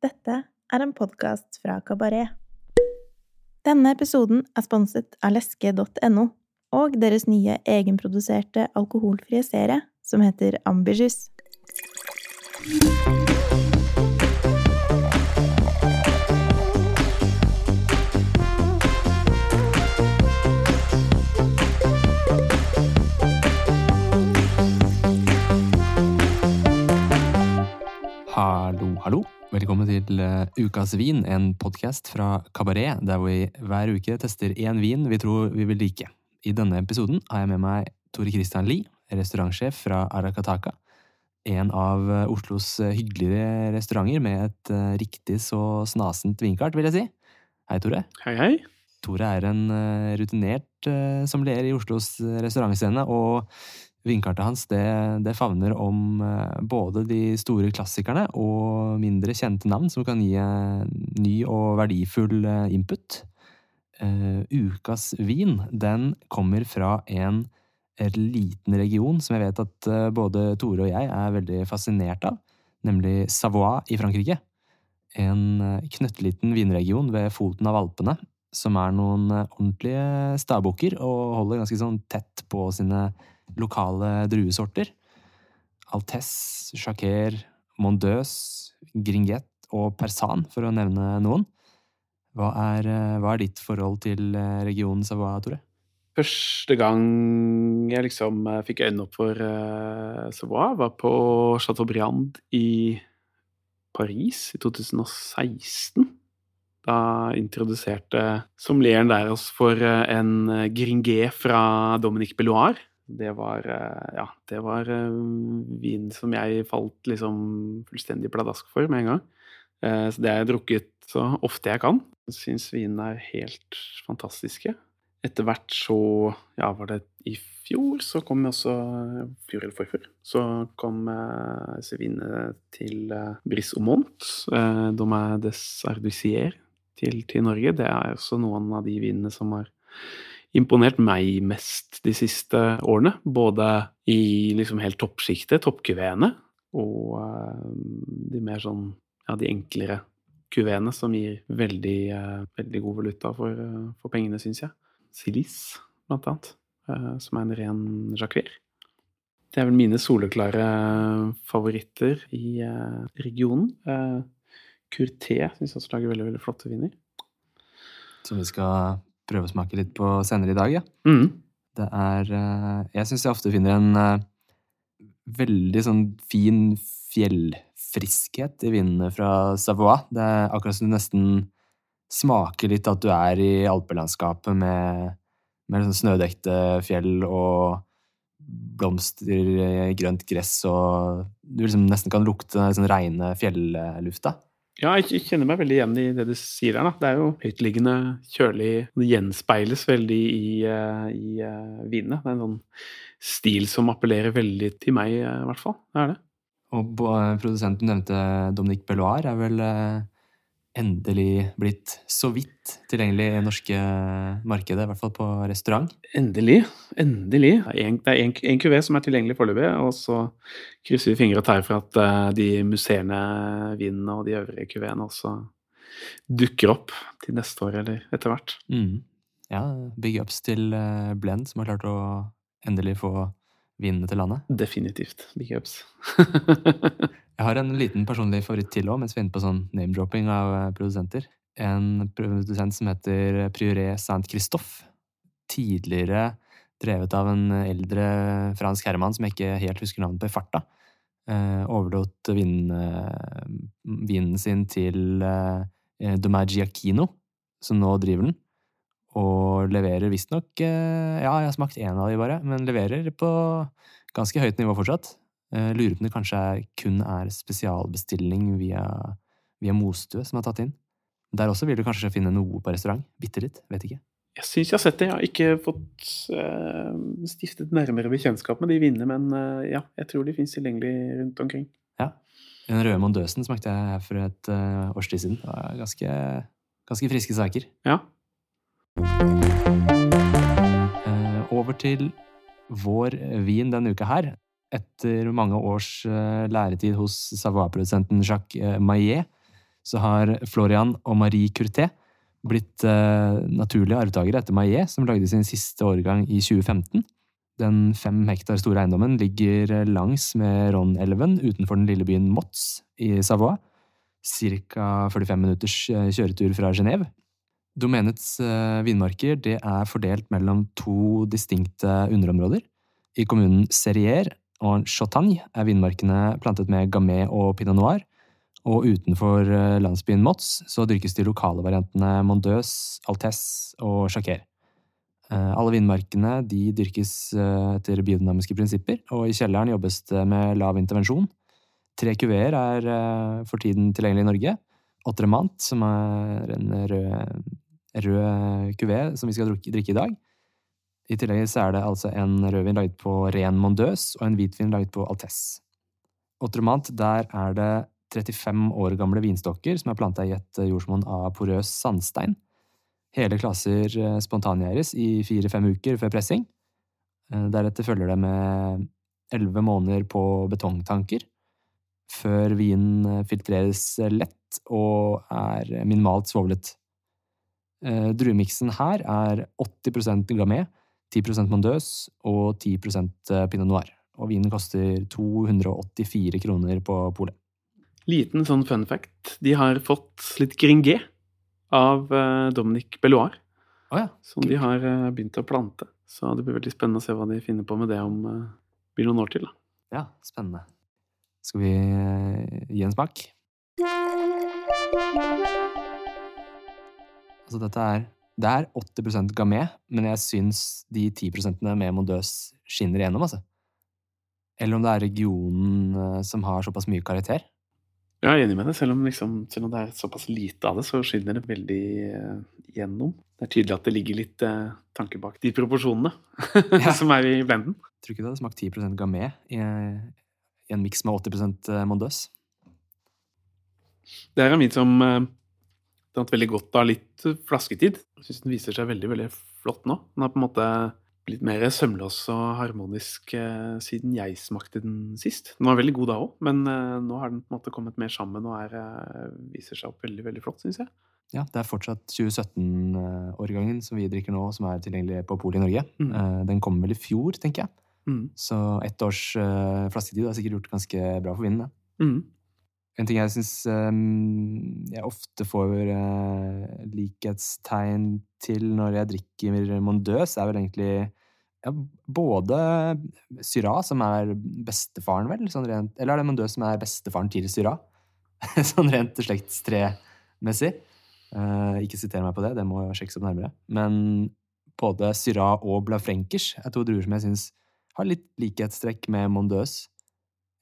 Dette er en podkast fra Kabaret. Denne episoden er sponset av leske.no og deres nye egenproduserte alkoholfrie serie som heter Ambitious. Hallo, hallo. Velkommen til uh, Ukas vin, en podkast fra Kabaret, der vi hver uke tester én vin vi tror vi vil like. I denne episoden har jeg med meg Tore Christian Lie, restaurantsjef fra Arakataka. En av uh, Oslos uh, hyggeligere restauranter med et riktig så snasent vinkart, vil jeg si. Hei, Tore. Hei, hei. Tore er en rutinert sommelier i Oslos restaurantscene, og vinkartet hans det, det favner om uh, både de store klassikerne og mindre kjente navn som kan gi uh, ny og verdifull uh, input. ukas vin, den kommer fra en liten region som jeg vet at både Tore og jeg er veldig fascinert av, nemlig Savoie i Frankrike. En knøttliten vinregion ved foten av Alpene, som er noen ordentlige stabukker og holder ganske sånn tett på sine lokale druesorter. Altesse, Jacquer, Mondeuse, Gringuette og Persan, for å nevne noen. Hva er, hva er ditt forhold til regionen Savoie, Tore? Første gang jeg liksom fikk øynene opp for Savoie, var på Chateaubriand i Paris i 2016. Da introduserte sommelieren der oss for en Gringuet fra Dominique Belloir. Det var Ja, det var vin som jeg falt liksom fullstendig pladask for med en gang. Så det har jeg drukket så ofte jeg kan. Syns vinene er helt fantastiske. Etter hvert så Ja, var det i fjor, så kom også Fjor eller forfjor. Så kom disse vinene til Brice Aumont, de er des Ardusier, til, til Norge. Det er også noen av de vinene som har imponert meg mest de siste årene. Både i liksom helt toppsjiktet, toppkuveene, og uh, de mer sånn ja, de enklere kuveene som gir veldig, uh, veldig god valuta for, uh, for pengene, syns jeg. Silis, blant annet, som er en ren jacquer. Det er vel mine soleklare favoritter i regionen. Curté syns jeg også lager veldig, veldig flotte viner. Som vi skal prøve å smake litt på senere i dag, ja. Mm. Det er Jeg syns jeg ofte finner en veldig sånn fin fjellfriskhet i vinene fra Savoie. Det er akkurat som du nesten smaker litt at du er i alpelandskapet med, med sånn snødekte fjell og blomster, grønt gress og Du liksom nesten kan lukte den sånn reine fjellufta. Ja, jeg kjenner meg veldig igjen i det du sier her. Da. Det er jo høytliggende, kjølig. Det gjenspeiles veldig i, i uh, vinene. Det er en sånn stil som appellerer veldig til meg, i hvert fall. Det er det. Og produsenten nevnte Dominique Belloir, er vel endelig blitt så vidt tilgjengelig i det norske markedet, i hvert fall på restaurant? Endelig. Endelig. Det er én kuvé som er tilgjengelig foreløpig, og så krysser vi fingre og tær for at uh, de musserende vinene og de øvrige kuveene også dukker opp til neste år eller etter hvert. Mm. Ja, big ups til uh, Blend, som har klart å endelig få vinene til landet. Definitivt. Big ups. Jeg har en liten personlig favoritt til òg, mens vi er inne på sånn name-dropping av produsenter. En produsent som heter Prioré Saint-Christophe. Tidligere drevet av en eldre fransk herremann som jeg ikke helt husker navnet på i farta. Eh, overlot vinen sin til eh, Domagiacchino, som nå driver den. Og leverer visstnok eh, Ja, jeg har smakt én av de bare, men leverer på ganske høyt nivå fortsatt. Uh, lurer på om det kanskje kun er spesialbestilling via, via Mostue som er tatt inn. Der også vil du kanskje finne noe på restaurant. Bitte litt. Vet ikke. Jeg syns jeg har sett det. Jeg har ikke fått uh, stiftet nærmere bekjentskap med de vinene, men uh, ja, jeg tror de fins tilgjengelig rundt omkring. Ja. Den røde Mondøsen smakte jeg for et uh, års tid siden. Det var ganske, ganske friske saker. Ja. Over til vår vin denne uka her etter mange års læretid hos Savoie-produsenten Jacques Maillet, så har Florian og Marie Curté blitt eh, naturlige arvtakere etter Maillet, som lagde sin siste årgang i 2015. Den fem hektar store eiendommen ligger langs med Ronn-elven utenfor den lille byen Motz i Savoie. Ca. 45 minutters eh, kjøretur fra Genéve. Domenets eh, vinmarker det er fordelt mellom to distinkte underområder. I kommunen Serrier og Chautagne er vinmarkene plantet med gamay og pinot noir, og utenfor eh, landsbyen Motz så dyrkes de lokale variantene Mondeuse, Altesse og Jacquer. Eh, alle vindmarkene de dyrkes etter biodynamiske prinsipper, og i kjelleren jobbes det med lav intervensjon. Tre kuveer er for tiden tilgjengelig i Norge. Otremant, som er en rød, rød kuvé som vi skal drikke i dag. I tillegg så er det altså en rødvin laget på ren Mondeuse og en hvitvin laget på Altesse. Otromant, der er det 35 år gamle vinstokker som er planta i et jordsmonn av porøs sandstein. Hele klasser eh, spontangjæres i fire-fem uker før pressing. Eh, deretter følger det med elleve måneder på betongtanker, før vinen eh, filtreres lett og er minimalt svovlet. Druemiksen her er 80% Gamay, 10% Mondeuse og 10 Pinot Noir. Og vinen koster 284 kroner på polet. Liten sånn fun fact. De har fått litt gringé av uh, Dominic Belloir. Oh, ja. Som de har begynt å plante. Så det blir veldig spennende å se hva de finner på med det om uh, blir noen år til. Da. Ja, spennende. Skal vi gi en smak? Altså, dette er Det er 80% gamé, men jeg syns de 10% med Mondøs skinner igjennom, altså. Eller om det er regionen som har såpass mye karakter. Jeg er enig med deg. Selv om, liksom, selv om det er såpass lite av det, så skinner det veldig uh, gjennom. Det er tydelig at det ligger litt uh, tanke bak de proporsjonene ja. som er i blenden. Jeg tror ikke det hadde smakt 10% gamé i, i en miks med 80 Mondøs. Det Det er vin som har hatt veldig godt av litt flasketid. Jeg syns den viser seg veldig veldig flott nå. Den har på en måte blitt mer sømløs og harmonisk eh, siden jeg smakte den sist. Den var veldig god da òg, men eh, nå har den på en måte kommet mer sammen og er, eh, viser seg opp veldig veldig flott, syns jeg. Ja, det er fortsatt 2017-årgangen som vi drikker nå, som er tilgjengelig på polet i Norge. Mm. Den kom vel i fjor, tenker jeg. Mm. Så ett års uh, flasketid har sikkert gjort ganske bra for vinen. Mm. En ting jeg syns um, jeg ofte får uh, likhetstegn til når jeg drikker Mondeuse, er vel egentlig ja, både Syra, som er bestefaren, vel? Sånn rent, eller er det Mondø som er bestefaren til Syra? sånn rent slektstremessig. Uh, ikke siter meg på det, det må sjekkes opp nærmere. Men både Syra og Blafrenkers er to druer som jeg syns har litt likhetstrekk med Mondeuse.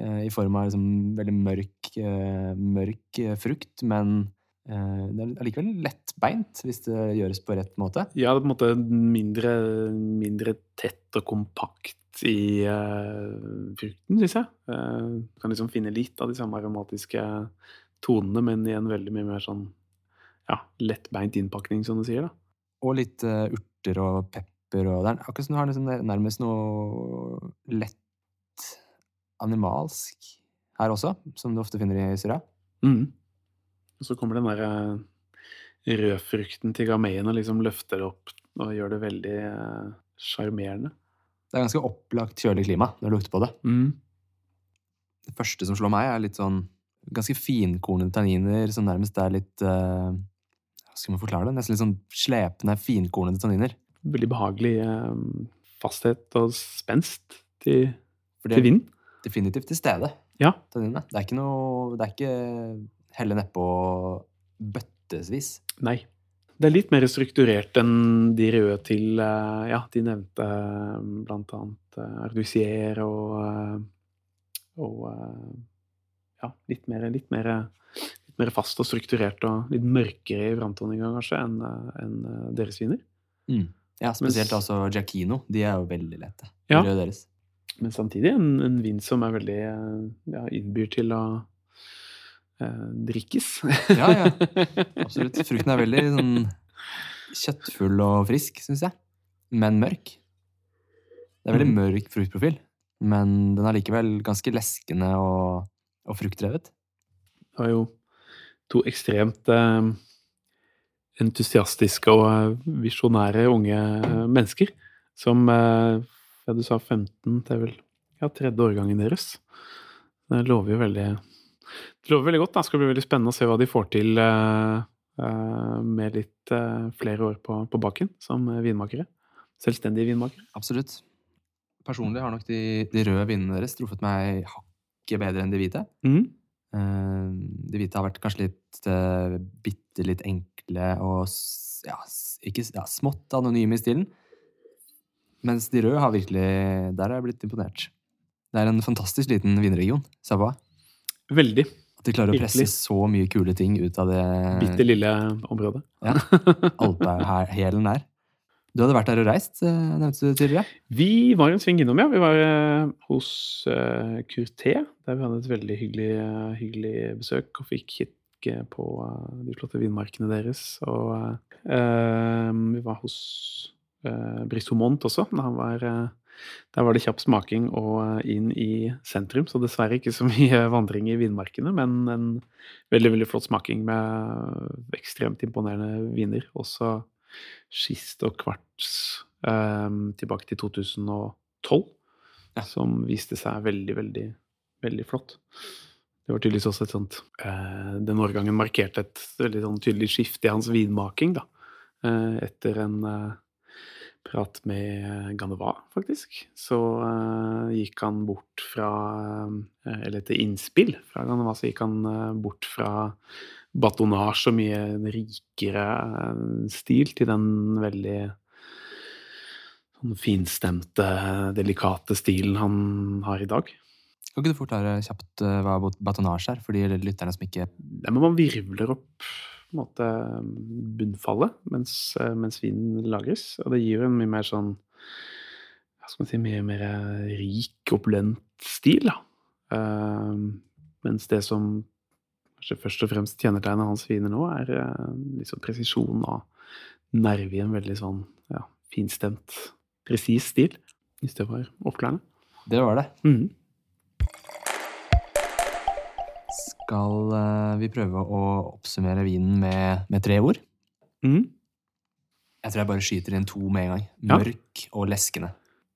Uh, I form av liksom veldig mørk, uh, mørk frukt, men Eh, det er allikevel lettbeint hvis det gjøres på rett måte. Ja, det er på en måte mindre, mindre tett og kompakt i uh, frukten, syns jeg. Uh, kan liksom finne litt av de samme aromatiske tonene, men i en veldig mye mer sånn ja, lettbeint innpakning, som du sier. da. Og litt uh, urter og pepper og Det er akkurat som du har liksom nærmest noe lett animalsk her også, som du ofte finner i Syria. Mm. Og så kommer den der eh, rødfrukten til gameien og liksom løfter det opp og gjør det veldig eh, sjarmerende. Det er ganske opplagt kjølig klima når du lukter på det. Mm. Det første som slår meg, er litt sånn ganske finkornede tanniner som nærmest er litt uh, Hva skal man forklare det? Nesten litt sånn slepne, finkornede tanniner. Veldig behagelig uh, fasthet og spenst til, til vind. Definitivt til stede, ja. tanninene. Det er ikke noe Det er ikke helle nedpå bøttesvis. Nei. Det er litt mer strukturert enn de røde til eh, Ja, de nevnte eh, blant annet eh, Ardusier og Og ja, litt mer, litt mer, litt mer fast og strukturert og litt mørkere i framtoninga, kanskje, enn en deres viner. Mm. Ja, spesielt Mens, altså Giacchino. De er jo veldig lette. Ja. Deres. Men samtidig en, en vin som er veldig ja, innbyr til å eh, drikkes. ja, ja. Absolutt. Frukten er veldig sånn kjøttfull og frisk, syns jeg. Men mørk. Det er veldig mm. mørk fruktprofil, men den er likevel ganske leskende og, og fruktdrevet. Det var jo to ekstremt eh, entusiastiske og eh, visjonære unge mennesker som eh, ja, Du sa 15, det er vel ja, tredje årgangen deres. Det lover jo veldig det lover veldig godt. Det skal bli veldig spennende å se hva de får til uh, uh, med litt uh, flere år på, på baken som vinmakere. Selvstendige vinmakere. Absolutt. Personlig har nok de, de røde vinene deres truffet meg hakket bedre enn de hvite. Mm. de hvite har vært kanskje litt uh, bitte litt enkle og ja, ikke, ja, smått anonyme i stilen. Mens de røde har virkelig Der har jeg blitt imponert. Det er en fantastisk liten vinregion, Savoie. Veldig. At de klarer å presse så mye kule ting ut av det Bitte lille området. Ja. Alpehælen der. Du hadde vært der og reist, eh, nevnte du tidligere? Vi var en sving innom, ja. Vi var uh, hos uh, Curté, der vi hadde et veldig hyggelig, uh, hyggelig besøk og fikk kikke på de flotte vinmarkene deres. Og vi var hos uh, Brissomont også. Da var, der var det kjapp smaking og inn i sentrum, så dessverre ikke så mye vandring i vinmarkene, men en veldig, veldig flott smaking med ekstremt imponerende viner. Også skist og kvarts um, tilbake til 2012, ja. som viste seg veldig, veldig, veldig flott. Det var tydeligvis også et sånt uh, Den årgangen markerte et veldig sånn tydelig skifte i hans vinmaking, da. Etter en prat med Ganeva, faktisk, så gikk han bort fra Eller etter innspill fra Ganeva, så gikk han bort fra batonasje og mye rikere eh, stil til den veldig sånn finstemte, delikate stilen han har i dag. Kan ikke du forklare kjapt eh, hva batonasje er, for de lytterne som ikke er man virvler opp på en måte bunnfallet mens, eh, mens vinen lagres. Og det gir jo en mye mer sånn hva skal man si, mye mer rik, opulent stil. da. Uh, mens det som kanskje først og fremst kjennetegner hans viner nå, er liksom presisjon og nerve i en veldig sånn ja, finstemt, presis stil. Hvis det var oppklarende. Det var det. Mm. Skal uh, vi prøve å oppsummere vinen med, med tre ord? Mm. Jeg tror jeg bare skyter inn to med en gang. Mørk ja. og leskende.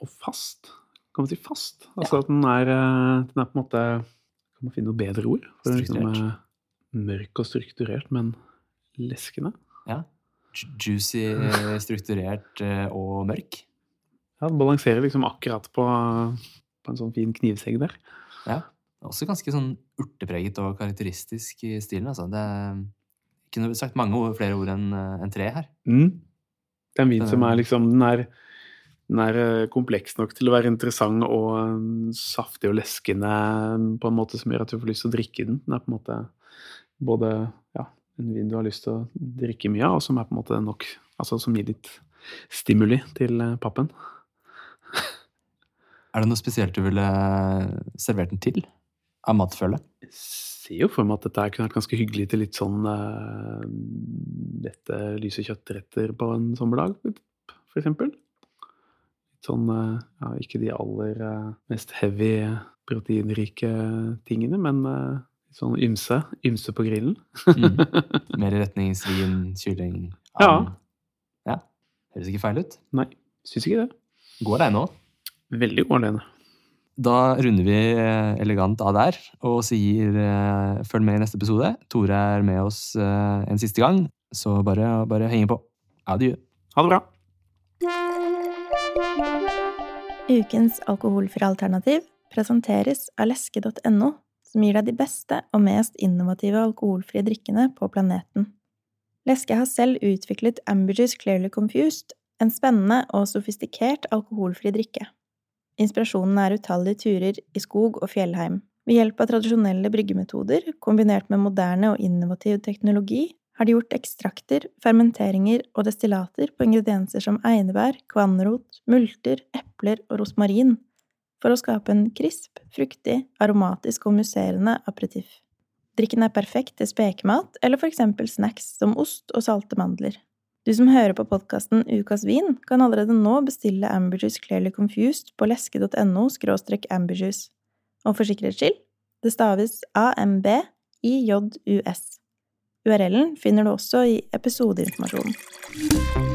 Og fast. Kan man si fast? Altså ja. at den er, eh, den er på en måte Kan man finne noe bedre ord? For Strukturert. Liksom, mørk og strukturert, men leskende. Ja. Juicy, strukturert eh, og mørk. Ja, den balanserer liksom akkurat på, på en sånn fin knivsegg der. Ja. Også ganske sånn urtepreget og karakteristisk i stilen, altså. Det kunne sagt mange ord, flere ord enn eh, en tre her. Mm. Det er en vin som er liksom Den er, den er eh, kompleks nok til å være interessant og saftig og leskende på en måte som gjør at du får lyst til å drikke den. Den er på en måte både ja, en vin du har lyst til å drikke mye av, og som er på en måte nok Altså som gir litt stimuli til eh, pappen. er det noe spesielt du ville servert den til? Av matfølge? Jeg ser jo for meg at dette kunne vært ganske hyggelig til litt sånn uh, lette, lyse kjøttretter på en sommerdag, for eksempel. Litt sånn uh, ja, ikke de aller uh, mest heavy, proteinrike tingene, men Litt sånn ymse. Ymse på grillen. mm. Mer i retning svin, kylling, and. Ja. ja. Høres ikke feil ut. Nei, syns ikke det. Går det ennå? Veldig god alene. Da runder vi eh, elegant av der og sier uh, følg med i neste episode. Tore er med oss uh, en siste gang, så bare, bare henge på. Adjø. Ha det bra. Ukens alkoholfrie alternativ presenteres av leske.no som gir deg de beste og mest innovative alkoholfrie drikkene på planeten. Leske har selv utviklet Ambergers Clearly Confused, en spennende og sofistikert alkoholfri drikke. Inspirasjonen er utallige turer i skog og fjellheim. Ved hjelp av tradisjonelle bryggemetoder, kombinert med moderne og innovativ teknologi, har de gjort ekstrakter, fermenteringer og destillater på ingredienser som einebær, kvannrot, multer, epler og rosmarin, for å skape en krisp, fruktig, aromatisk og musserende aperitiff. Drikken er perfekt til spekemat eller for eksempel snacks som ost og salte mandler. Du som hører på podkasten Ukas vin, kan allerede nå bestille Amberjuice Clearly Confused på leske.no – amberjuice. Og for sikkerhets skyld, det staves AMBIJUS. URL-en finner du også i episodeinformasjonen.